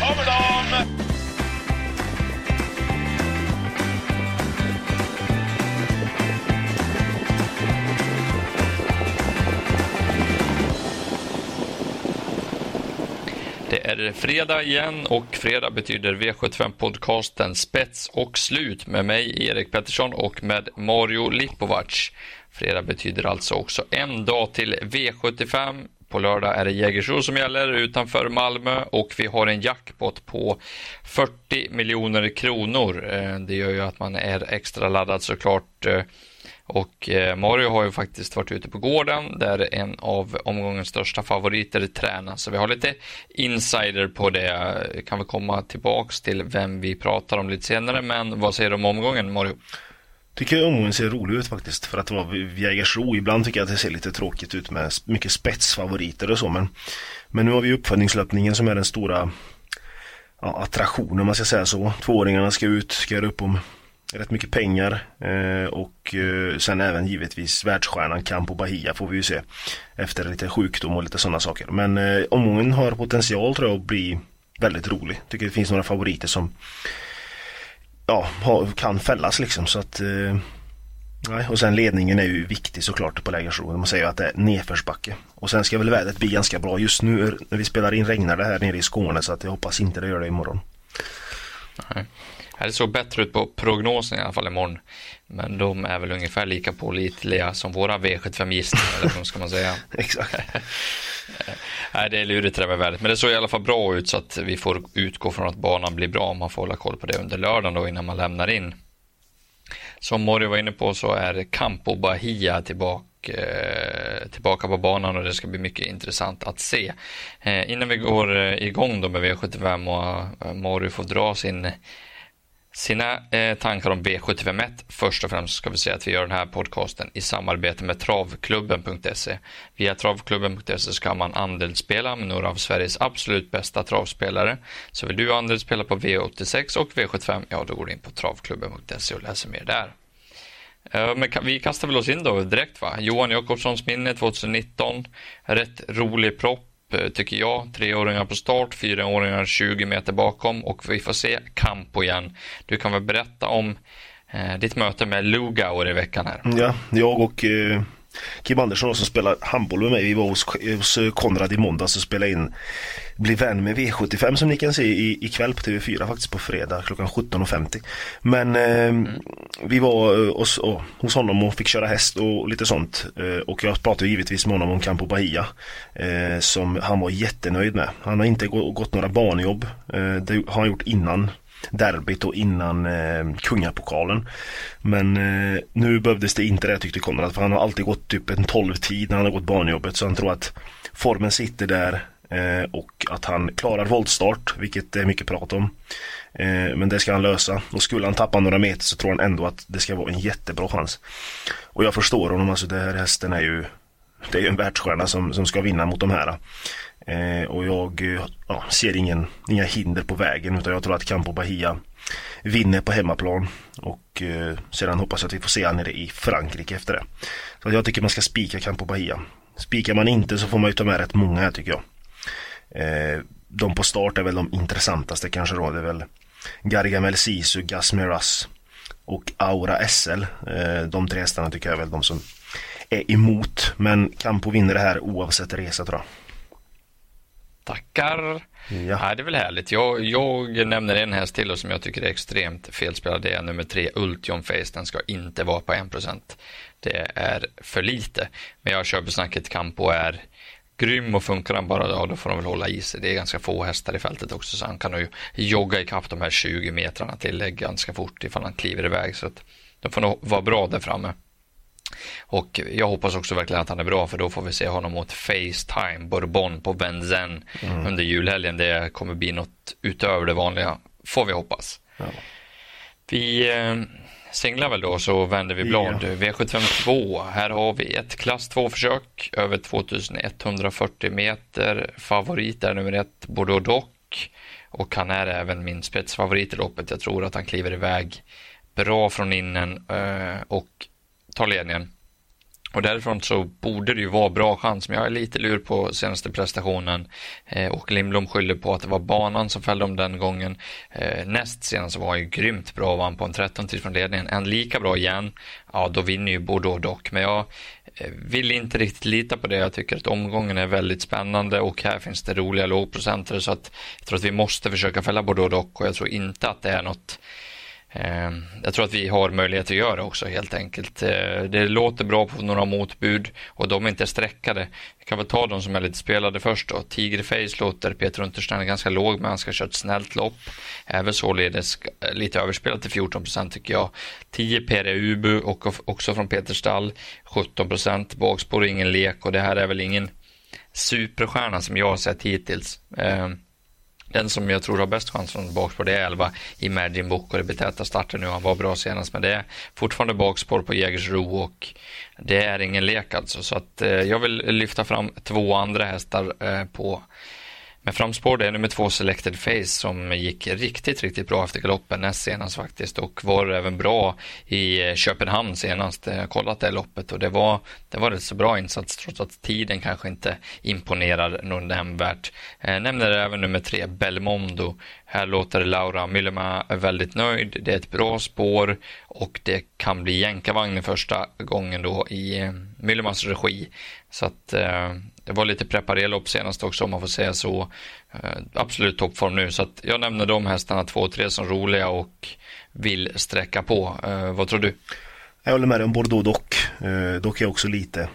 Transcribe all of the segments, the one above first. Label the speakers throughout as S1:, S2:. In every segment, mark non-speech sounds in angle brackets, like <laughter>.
S1: kommer de!
S2: Det är fredag igen och fredag betyder V75-podcasten Spets och slut med mig Erik Pettersson och med Mario Lipovac. Fredag betyder alltså också en dag till V75. På lördag är det Jägersro som gäller utanför Malmö och vi har en jackpot på 40 miljoner kronor. Eh, det gör ju att man är extra laddad såklart. Eh, och eh, Mario har ju faktiskt varit ute på gården där en av omgångens största favoriter tränar. Så vi har lite insider på det. Kan vi komma tillbaks till vem vi pratar om lite senare. Men vad säger du om omgången Mario?
S3: Tycker omgången ser rolig ut faktiskt för att det var Jägersro. Ibland tycker jag att det ser lite tråkigt ut med mycket spetsfavoriter och så men Men nu har vi uppföljningslöpningen som är den stora ja, attraktionen om man ska säga så. Tvååringarna ska ut, ska göra upp om rätt mycket pengar eh, och eh, sen även givetvis världsstjärnan Campo Bahia får vi ju se efter lite sjukdom och lite sådana saker. Men eh, omgången har potential tror jag att bli väldigt rolig. Tycker det finns några favoriter som ja, kan fällas liksom så att Nej, och sen ledningen är ju viktig såklart på Lägersro. Man säger att det är nedförsbacke. Och sen ska väl vädret bli ganska bra. Just nu när vi spelar in regnar det här nere i Skåne så att jag hoppas inte det gör det imorgon.
S2: Nej. Det såg bättre ut på prognosen i alla fall imorgon. Men de är väl ungefär lika pålitliga som våra V75-gissningar, eller vad ska man säga. <laughs>
S3: Exakt. <laughs> <laughs>
S2: Nej, det är lurigt det där med vädret. Men det såg i alla fall bra ut så att vi får utgå från att banan blir bra. Man får hålla koll på det under lördagen då innan man lämnar in. Som Mori var inne på så är Campo Bahia tillbaka eh, tillbaka på banan och det ska bli mycket intressant att se. Eh, innan vi går eh, igång då med V75 och Mario får dra sin sina eh, tankar om V751. Först och främst ska vi säga att vi gör den här podcasten i samarbete med travklubben.se. Via travklubben.se ska man andelsspela med några av Sveriges absolut bästa travspelare. Så vill du andelsspela på V86 och V75, ja då går du in på travklubben.se och läser mer där. Eh, men vi kastar väl oss in då direkt va? Johan Jakobssons minne 2019. Rätt rolig propp Eh, tycker jag. Treåringar på start, fyraåringar 20 meter bakom och vi får se Campo igen. Du kan väl berätta om eh, ditt möte med Lugauer i veckan här?
S3: Ja, jag och eh, Kim Andersson som spelar handboll med mig. Vi var hos, hos eh, Konrad i måndags och spelade in Bli vän med V75 som ni kan se i, ikväll på TV4 faktiskt på fredag klockan 17.50. Men eh, mm. vi var eh, hos, oh, hos honom och fick köra häst och lite sånt. Eh, och jag pratade givetvis med honom om Campo Bahia. Eh, som han var jättenöjd med. Han har inte gått några barnjobb. Eh, det har han gjort innan derbyt och innan eh, kungapokalen. Men eh, nu behövdes det inte det tyckte Konrad för han har alltid gått typ en 12-tid när han har gått barnjobbet så han tror att formen sitter där eh, och att han klarar voltstart vilket det är mycket prat om. Eh, men det ska han lösa och skulle han tappa några meter så tror han ändå att det ska vara en jättebra chans. Och jag förstår honom, alltså det här hästen är ju det är ju en världsstjärna som, som ska vinna mot de här. Eh, och jag ja, ser ingen, inga hinder på vägen utan jag tror att Campo Bahia vinner på hemmaplan. Och eh, sedan hoppas jag att vi får se han nere i Frankrike efter det. Så jag tycker man ska spika Campo Bahia. Spikar man inte så får man ju ta med rätt många här tycker jag. Eh, de på start är väl de intressantaste kanske då. Det är väl Gargamel Sisu, Gasmeras och Aura SL. Eh, de tre hästarna tycker jag är väl de som är emot. Men Campo vinner det här oavsett resa tror jag.
S2: Tackar. Ja. ja. det är väl härligt. Jag, jag nämner en häst till som jag tycker är extremt felspelad. Det är nummer tre, Ultion Face. Den ska inte vara på 1%. Det är för lite. Men jag köper snacket Campo är grym och funkar han bara då, då får de väl hålla i sig. Det är ganska få hästar i fältet också så han kan nog jogga ikapp de här 20 metrarna till ganska fort ifall han kliver iväg. Så att de får nog vara bra där framme. Och jag hoppas också verkligen att han är bra för då får vi se honom mot Facetime Bourbon på Benzen mm. under julhelgen. Det kommer bli något utöver det vanliga, får vi hoppas. Ja. Vi eh, singlar väl då så vänder vi blad. Ja. V752, här har vi ett klass 2-försök över 2140 meter. Favorit är nummer ett Bordeaux Dock och han är även min spetsfavorit i loppet. Jag tror att han kliver iväg bra från innen eh, och tar ledningen. Och därifrån så borde det ju vara bra chans, men jag är lite lur på senaste prestationen. Eh, och Lindblom skyller på att det var banan som fällde om den gången. Eh, näst senast var ju grymt bra och vann på en 13 tid från ledningen. En lika bra igen, ja då vinner ju Bordeaux dock. Men jag eh, vill inte riktigt lita på det. Jag tycker att omgången är väldigt spännande och här finns det roliga lågprocentare så att jag tror att vi måste försöka fälla Bordeaux dock och jag tror inte att det är något Ehm, jag tror att vi har möjlighet att göra också helt enkelt. Eh, det låter bra på några motbud och de är inte streckade. Vi kan väl ta de som är lite spelade först då. Tigerface låter Peter Unterstein ganska låg men han ska köra ett snällt lopp. Även således eh, lite överspelat till 14 procent tycker jag. 10 PR Ubu och också från Peter Stall. 17 procent. Bakspår ingen lek och det här är väl ingen superstjärna som jag har sett hittills. Ehm, den som jag tror har bäst chans från bakspår det är 11 Imagine Book och det blir täta starter nu. Han var bra senast men det är fortfarande bakspår på Jägersro och det är ingen lek alltså. Så att eh, jag vill lyfta fram två andra hästar eh, på men framspår det är nummer två Selected Face som gick riktigt, riktigt bra efter galoppen näst senast faktiskt och var även bra i eh, Köpenhamn senast. Jag har kollat det loppet och det var, det var rätt så bra insats trots att tiden kanske inte imponerar något nämnvärt. Eh, nämner även nummer tre Belmondo. Här låter Laura Myllema väldigt nöjd. Det är ett bra spår och det kan bli jänkarvagn första gången då i eh, Myllemas regi. Så att det var lite preparerlopp senast också om man får säga så. Eh, absolut toppform nu så att jag nämner de hästarna två och tre som roliga och vill sträcka på. Eh, vad tror du?
S3: Jag håller med dig om Bordeaux dock. Eh, dock är jag också lite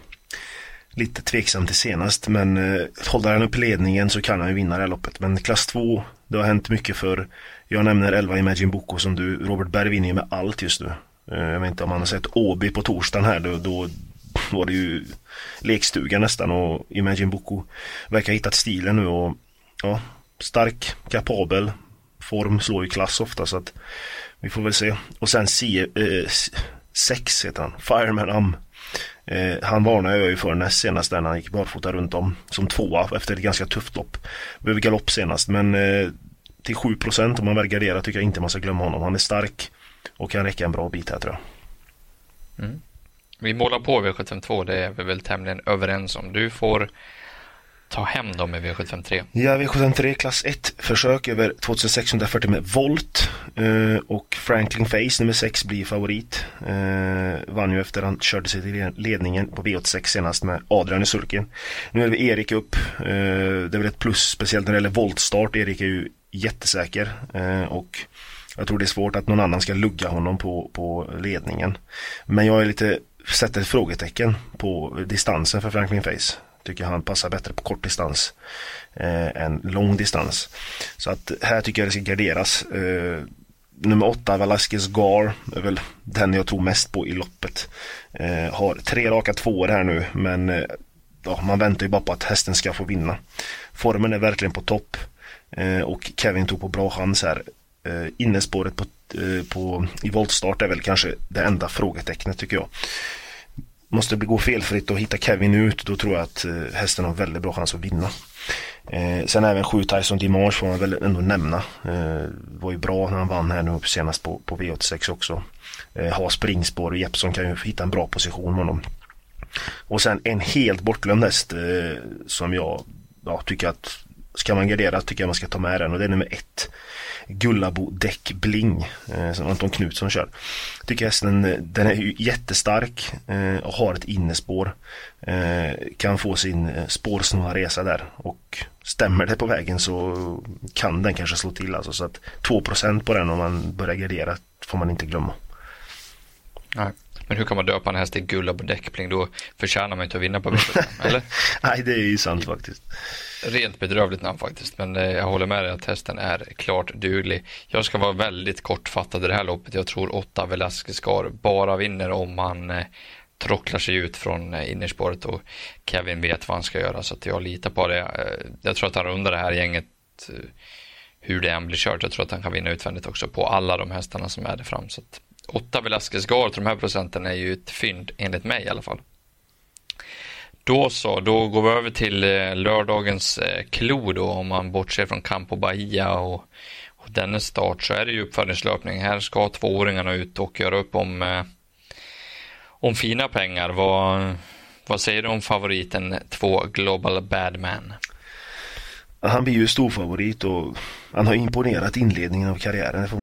S3: lite tveksam till senast men eh, håller han upp ledningen så kan han ju vinna det här loppet. Men klass 2, det har hänt mycket för jag nämner 11 Imagine Boko som du, Robert Berg vinner ju med allt just nu. Eh, jag vet inte om man har sett Åby på torsdagen här då, då var det ju lekstuga nästan och Imagine Boko verkar ha hittat stilen nu och ja, stark, kapabel, form slår ju klass ofta så att vi får väl se. Och sen C, eh, 6 heter han, Fireman Am. Eh, han varnade jag ju för näst senast när han gick barfota runt om som tvåa efter ett ganska tufft lopp. Behöver galopp senast men eh, till 7% om man väl garderar tycker jag inte man ska glömma honom. Han är stark och kan räcka en bra bit här tror
S2: jag. Mm. Vi målar på V752, det är vi väl tämligen överens om. Du får ta hem dem i V753.
S3: Ja, V753 klass 1 försök över 2640 med volt eh, och Franklin Face nummer 6 blir favorit. Eh, vann ju efter han körde sig till ledningen på V86 senast med Adrian i sulken. Nu är det Erik upp. Eh, det är väl ett plus speciellt när det gäller voltstart. Erik är ju jättesäker eh, och jag tror det är svårt att någon annan ska lugga honom på, på ledningen. Men jag är lite sätter ett frågetecken på distansen för Franklin Face. Tycker han passar bättre på kort distans eh, än lång distans. Så att här tycker jag det ska garderas. Eh, nummer åtta, Velasquez Gar, är väl den jag tror mest på i loppet. Eh, har tre raka tvåor här nu men eh, ja, man väntar ju bara på att hästen ska få vinna. Formen är verkligen på topp eh, och Kevin tog på bra chans här. Eh, innespåret på, Eh, på, i voltstart är väl kanske det enda frågetecknet tycker jag. Måste det gå felfritt och hitta Kevin ut då tror jag att eh, hästen har väldigt bra chans att vinna. Eh, sen även 7 Tyson Dimanche får man väl ändå nämna. Eh, var ju bra när han vann här nu senast på, på V86 också. Eh, har springspår och Jeppson kan ju hitta en bra position med honom. Och sen en helt bortglömd häst eh, som jag ja, tycker att ska man gardera tycker jag man ska ta med den och det är nummer ett. Gullabo Däck Bling eh, som Anton Knutsson kör. Tycker hästen eh, den är jättestark eh, och har ett innespår. Eh, kan få sin eh, spårsnåla resa där och stämmer det på vägen så kan den kanske slå till alltså så att 2% på den om man börjar gardera får man inte glömma.
S2: Nej. Men hur kan man döpa en häst till Gullabo Däckbling? Då förtjänar man inte att vinna på v <laughs> eller?
S3: Nej, det är ju sant faktiskt.
S2: Rent bedrövligt namn faktiskt, men eh, jag håller med dig att hästen är klart duglig. Jag ska vara väldigt kortfattad i det här loppet. Jag tror åtta Velasquez Scar bara vinner om han eh, trocklar sig ut från eh, innerspåret och Kevin vet vad han ska göra så att jag litar på det. Jag tror att han rundar det här gänget hur det än blir kört. Jag tror att han kan vinna utvändigt också på alla de hästarna som är där fram. Så att åtta Velasquez Gar till de här procenten är ju ett fynd enligt mig i alla fall. Då så, då går vi över till eh, lördagens eh, klo då om man bortser från Campo Bahia och, och dennes start så är det ju uppföljningslöpning. Här ska tvååringarna ut och göra upp om, eh, om fina pengar, vad, vad säger du om favoriten 2 Global Badman?
S3: Han blir ju storfavorit och han har imponerat inledningen av karriären.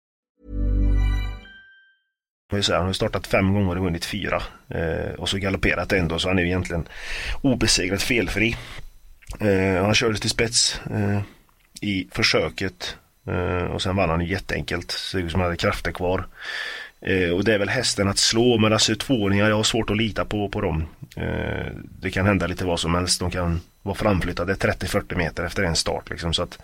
S3: Han har startat fem gånger och vunnit fyra. Eh, och så galopperat ändå så han är egentligen obesegrat felfri. Eh, han kördes till spets eh, i försöket Eh, och sen vann han jätteenkelt. Såg ut som han hade krafter kvar. Eh, och det är väl hästen att slå men alltså tvååringar, jag har svårt att lita på, på dem. Eh, det kan hända lite vad som helst. De kan vara framflyttade 30-40 meter efter en start liksom. Så att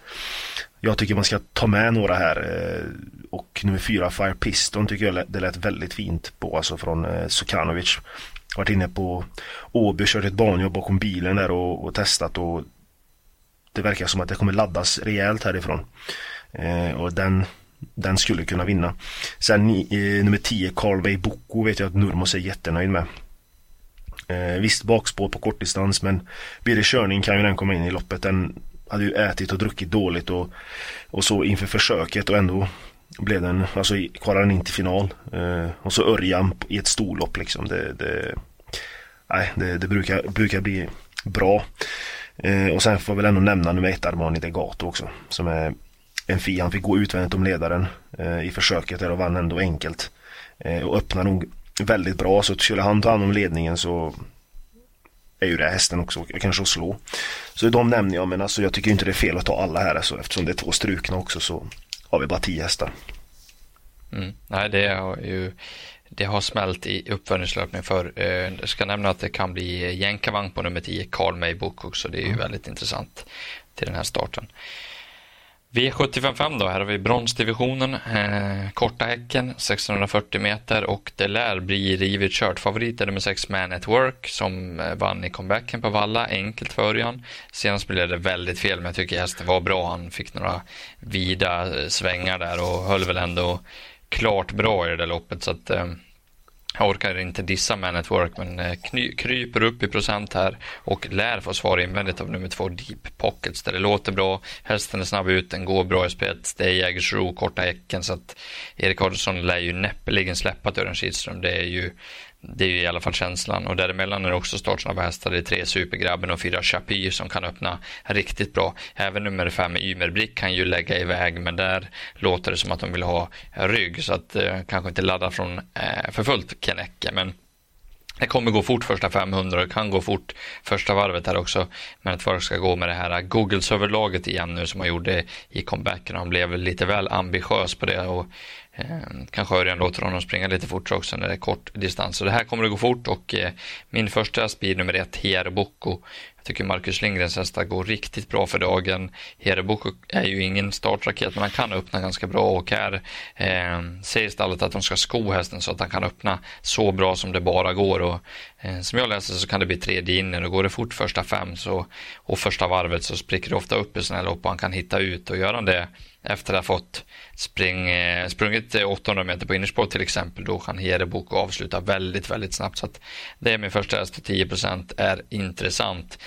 S3: jag tycker man ska ta med några här. Eh, och nummer fyra Fire Piston tycker jag det lät väldigt fint på. Alltså från eh, Sukanovic. Varit inne på Åby, kört ett banjobb bakom bilen där och, och testat och det verkar som att det kommer laddas rejält härifrån. Eh, och den, den skulle kunna vinna. Sen eh, nummer 10 Carlway Boko vet jag att Nurmos är jättenöjd med. Eh, visst bakspår på kortdistans men blir det körning kan ju den komma in i loppet. Den hade ju ätit och druckit dåligt och, och så inför försöket och ändå blev den, alltså kvalade den in till final. Eh, och så Örjan i ett storlopp liksom. Det, det, nej, det, det brukar, brukar bli bra. Eh, och sen får jag väl ändå nämna nummer ett Armani Degato också. Som är en fi. Han fick gå utvändigt om ledaren eh, i försöket där och vann ändå enkelt. Eh, och öppnar nog väldigt bra så skulle han ta hand om ledningen så är ju det hästen också, kanske att slå. Så de nämner jag men alltså jag tycker inte det är fel att ta alla här alltså, eftersom det är två strukna också så har vi bara tio hästar.
S2: Mm. Nej det är ju det har smält i uppföljningslöpning för. Eh, jag ska nämna att det kan bli jänkarvagn på nummer 10, Carl May Book också. Det är ju mm. väldigt intressant till den här starten. V755 då, här har vi bronsdivisionen, eh, korta häcken 640 meter och det lär bli rivigt kört. Favorit är nummer 6 Man at Work som eh, vann i comebacken på Valla, enkelt för Örjan. Senast blev det väldigt fel men jag tycker hästen var bra. Han fick några vida eh, svängar där och höll väl ändå klart bra i det där loppet så att eh, jag orkar inte dissa Man at Work men eh, kny, kryper upp i procent här och lär få svar invändigt av nummer två Deep Pockets där det låter bra. Hästen är snabb ut, den går bra i spets. Det är Jägersro, korta häcken så att Erik Adolfsson lär ju näppeligen släppa Dörren Örjan Kihlström. Det är ju det är ju i alla fall känslan och däremellan är det också startsnabba hästar. Det är tre Supergrabben och fyra Chapyr som kan öppna riktigt bra. Även nummer fem Ymerbrick kan ju lägga iväg men där låter det som att de vill ha rygg så att eh, kanske inte ladda från eh, för fullt Kennecke men det kommer gå fort första 500 och kan gå fort första varvet här också. Men att folk ska gå med det här Googles överlaget igen nu som man gjorde i comebacken. Han blev lite väl ambitiös på det och Eh, kanske Örjan låter honom springa lite fortare också när det är kort distans. Så det här kommer att gå fort och eh, min första speed nummer ett, Hierbocco. Jag tycker Marcus Lindgrens hästar går riktigt bra för dagen. Hierbocco är ju ingen startraket men han kan öppna ganska bra och här eh, säger stallet att de ska sko hästen så att han kan öppna så bra som det bara går. Och, eh, som jag läser så kan det bli tredje inner och går det fort första fem så, och första varvet så spricker det ofta upp i sådana här lopp och han kan hitta ut och göra det efter att ha fått spring, eh, sprungit eh, 800 meter på innerspår till exempel, då kan Herebok avsluta väldigt, väldigt snabbt. Så att det är min första häst och 10% är intressant.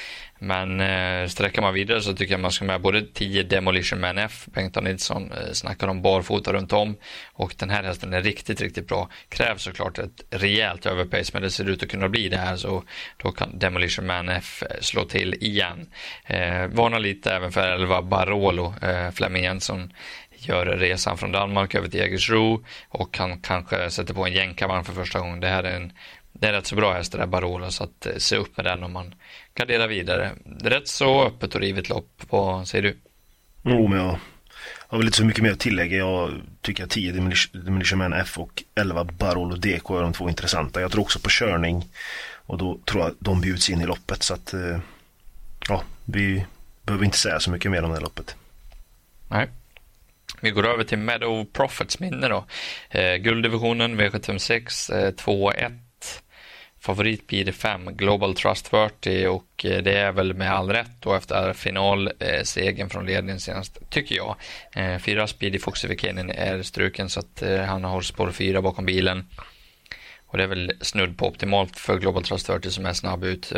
S2: Men eh, sträcker man vidare så tycker jag man ska med både 10 Demolition Man F, Bengt Nilsson eh, snackar om barfota runt om och den här hästen är riktigt, riktigt bra. Krävs såklart ett rejält överpace men det ser ut att kunna bli det här så då kan Demolition Man F eh, slå till igen. Eh, varna lite även för 11 Barolo, eh, Flemming Jensson gör resan från Danmark över till Jägersro och han kanske sätter på en jänkarvagn för första gången. Det här är en det är rätt så bra häst det där Barolo så att eh, se upp med den om man gardera vidare. Rätt så öppet och rivet lopp. Vad säger du?
S3: Jo, men jag har väl inte så mycket mer att tillägga. Jag tycker att 10 Demolition Man F och 11 Barolo DK är de två intressanta. Jag tror också på körning och då tror jag att de bjuds in i loppet så att eh, ja, vi behöver inte säga så mycket mer om det här loppet.
S2: Nej. Vi går över till Meadow Profits minne då. Eh, gulddivisionen V756 eh, 2-1. Favorit blir det 5 Global Trustworthy och eh, det är väl med all rätt då efter finalsegen eh, från ledningen senast, tycker jag. Eh, fyra Speedy Foxificanen är struken så att han har spår fyra bakom bilen. Och det är väl snudd på optimalt för Global Trustworthy som är snabb ut.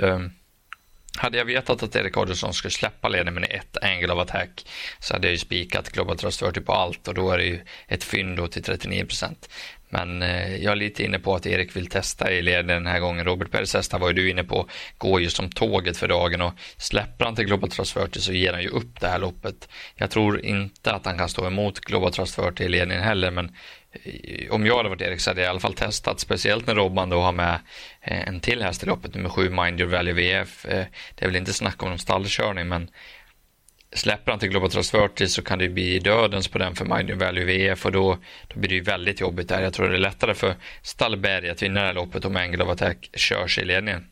S2: Hade jag vetat att Erik Adielsson skulle släppa ledningen med ett angle of attack så hade jag ju spikat Global Trustworthy på allt och då är det ju ett fynd då till 39 procent. Men eh, jag är lite inne på att Erik vill testa i ledningen den här gången. Robert Perez var ju du inne på, går ju som tåget för dagen och släpper han till Global Trust 40 så ger han ju upp det här loppet. Jag tror inte att han kan stå emot Global Trust 40 i ledningen heller, men eh, om jag hade varit Erik så hade jag i alla fall testat, speciellt när Robban då har med eh, en till häst i loppet, nummer sju Mind Your Value VF. Eh, det är väl inte snack om någon stallkörning, men släpper han till Global Transferty så kan det bli dödens på den för Magnum Value VF och då, då blir det ju väldigt jobbigt där. Jag tror det är lättare för Stallberg att vinna det här loppet om Angle of Attack körs i ledningen.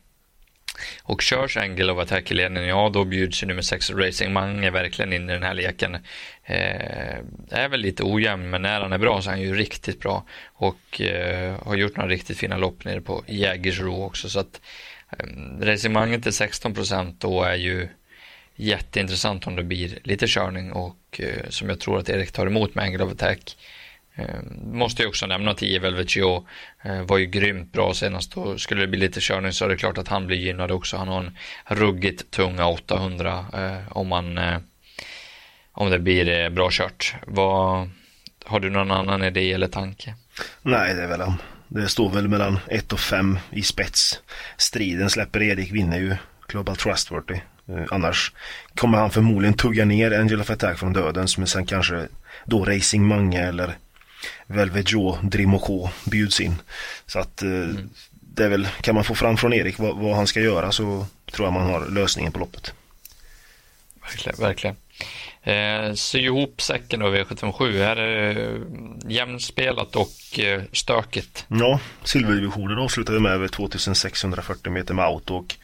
S2: Och körs Angle of Attack i ledningen, ja då bjuds ju nummer 6 Racing Mange verkligen in i den här leken. Eh, är väl lite ojämn, men när han är bra så är han ju riktigt bra. Och eh, har gjort några riktigt fina lopp nere på Jägersro också. Så att eh, Racing Mange till 16 procent då är ju jätteintressant om det blir lite körning och eh, som jag tror att Erik tar emot med Angle of Attack. Eh, måste jag också nämna att 10 Velvet eh, var ju grymt bra senast och skulle det bli lite körning så är det klart att han blir gynnad också. Han har en ruggigt tunga 800 eh, om man eh, om det blir eh, bra kört. Vad, har du någon annan idé eller tanke?
S3: Nej, det är väl han. Det står väl mellan 1 och 5 i spets. Striden släpper Erik vinner ju Global Trustworthy. Eh, annars kommer han förmodligen tugga ner Angel of Attack från dödens men sen kanske då Racing Mange eller Velvet Joe Drimoco bjuds in. Så att eh, mm. det är väl, kan man få fram från Erik vad, vad, han ska göra så tror jag man har lösningen på loppet.
S2: Verkligen, verkligen. Eh, sy ihop säcken då V757. Är det jämnspelat och eh, stökigt?
S3: Ja, silverdivisionen avslutade med över 2640 meter med auto och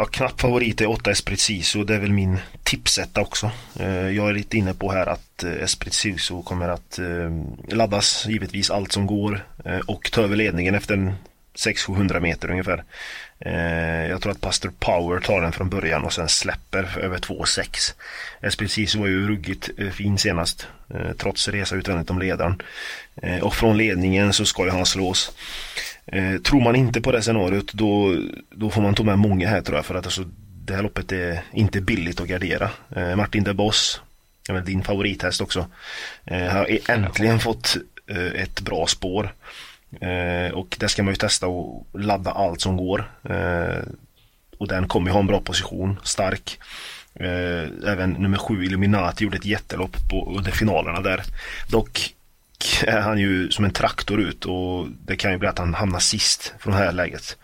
S3: Ja, knapp favorit är 8 Esprit Siso. Det är väl min tipsetta också. Eh, jag är lite inne på här att eh, Esprit Siso kommer att eh, laddas givetvis allt som går och ta över ledningen efter 600-700 meter ungefär. Jag tror att Pastor Power tar den från början och sen släpper över 2,6. Esprit Siso var ju ruggigt fin senast trots resa utvändigt om ledaren. Och från ledningen så ska ju han slås. Eh, tror man inte på det scenariot då, då får man ta med många här tror jag för att alltså, det här loppet är inte billigt att gardera. Eh, Martin de Boss, är din favorithäst också, eh, har e- äntligen fått eh, ett bra spår. Eh, och det ska man ju testa och ladda allt som går. Eh, och den kommer ju ha en bra position, stark. Eh, även nummer sju Illuminati gjorde ett jättelopp på, under finalerna där. Dock Eh, är han ju som en traktor ut och det kan ju bli att han hamnar sist från det här läget.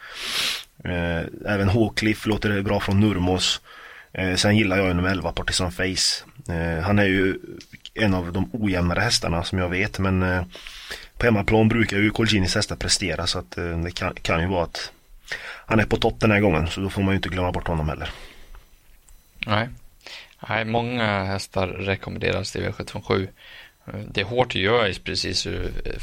S3: Eh, även Håkliff låter det bra från Nurmos. Eh, sen gillar jag ju nummer 11 Partisan Face. Eh, han är ju en av de ojämnare hästarna som jag vet men eh, på hemmaplan brukar ju Colginis hästar prestera så att eh, det kan, kan ju vara att han är på topp den här gången så då får man ju inte glömma bort honom heller.
S2: Nej, Nej många hästar rekommenderas till V757. Det är hårt att göra precis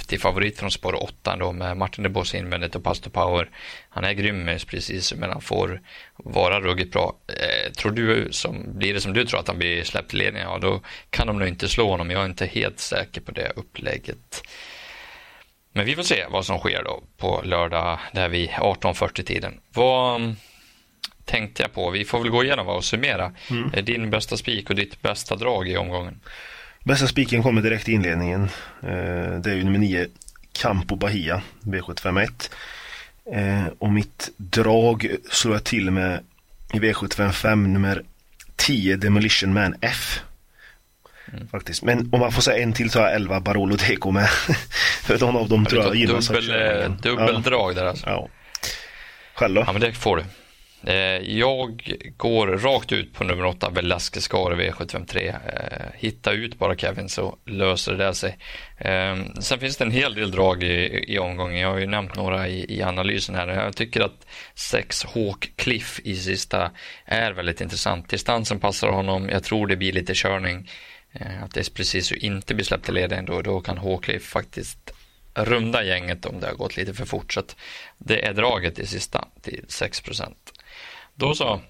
S2: till favorit från spår 8 då med Martin de Boss invändigt och Pastor Power. Han är grym precis men han får vara ruggigt bra. Eh, tror du, som, blir det som du tror att han blir släppt i ledningen, ja då kan de nog inte slå honom. Jag är inte helt säker på det upplägget. Men vi får se vad som sker då på lördag där vid 18.40 tiden. Vad tänkte jag på? Vi får väl gå igenom och summera. Mm. Din bästa spik och ditt bästa drag i omgången.
S3: Bästa spiken kommer direkt i inledningen. Eh, det är ju nummer 9 Campo Bahia V751. Eh, och mitt drag slår jag till med i V755 nummer 10 Demolition Man F. Mm. Faktiskt. Men om man får säga en till så har jag 11 Barolo Deco med. <laughs> För någon av dem tror jag gillar
S2: Dubbel, dubbeldrag ja. där alltså.
S3: Ja. Själv då?
S2: Ja men det får du. Eh, jag går rakt ut på nummer 8, Velasquez Gare V753. Eh, hitta ut bara Kevin så löser det sig. Eh, sen finns det en hel del drag i, i omgången. Jag har ju nämnt några i, i analysen här. Jag tycker att 6 Hawk Cliff i sista är väldigt intressant. Distansen passar honom. Jag tror det blir lite körning. Att det är precis inte blir släppt i ledningen då, då kan Håkliff faktiskt runda gänget om det har gått lite för fort. Så det är draget i sista till 6 procent. Då så.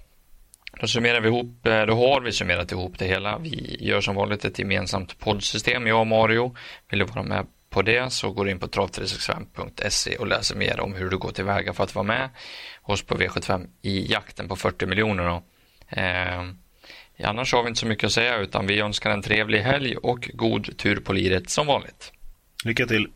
S2: Då summerar vi ihop, eh, då har vi summerat ihop det hela. Vi gör som vanligt ett gemensamt poddsystem, jag och Mario. Vill du vara med på det så går du in på trav365.se och läser mer om hur du går tillväga för att vara med hos på V75 i jakten på 40 miljoner. Eh, annars har vi inte så mycket att säga utan vi önskar en trevlig helg och god tur på liret som vanligt.
S3: Lycka till!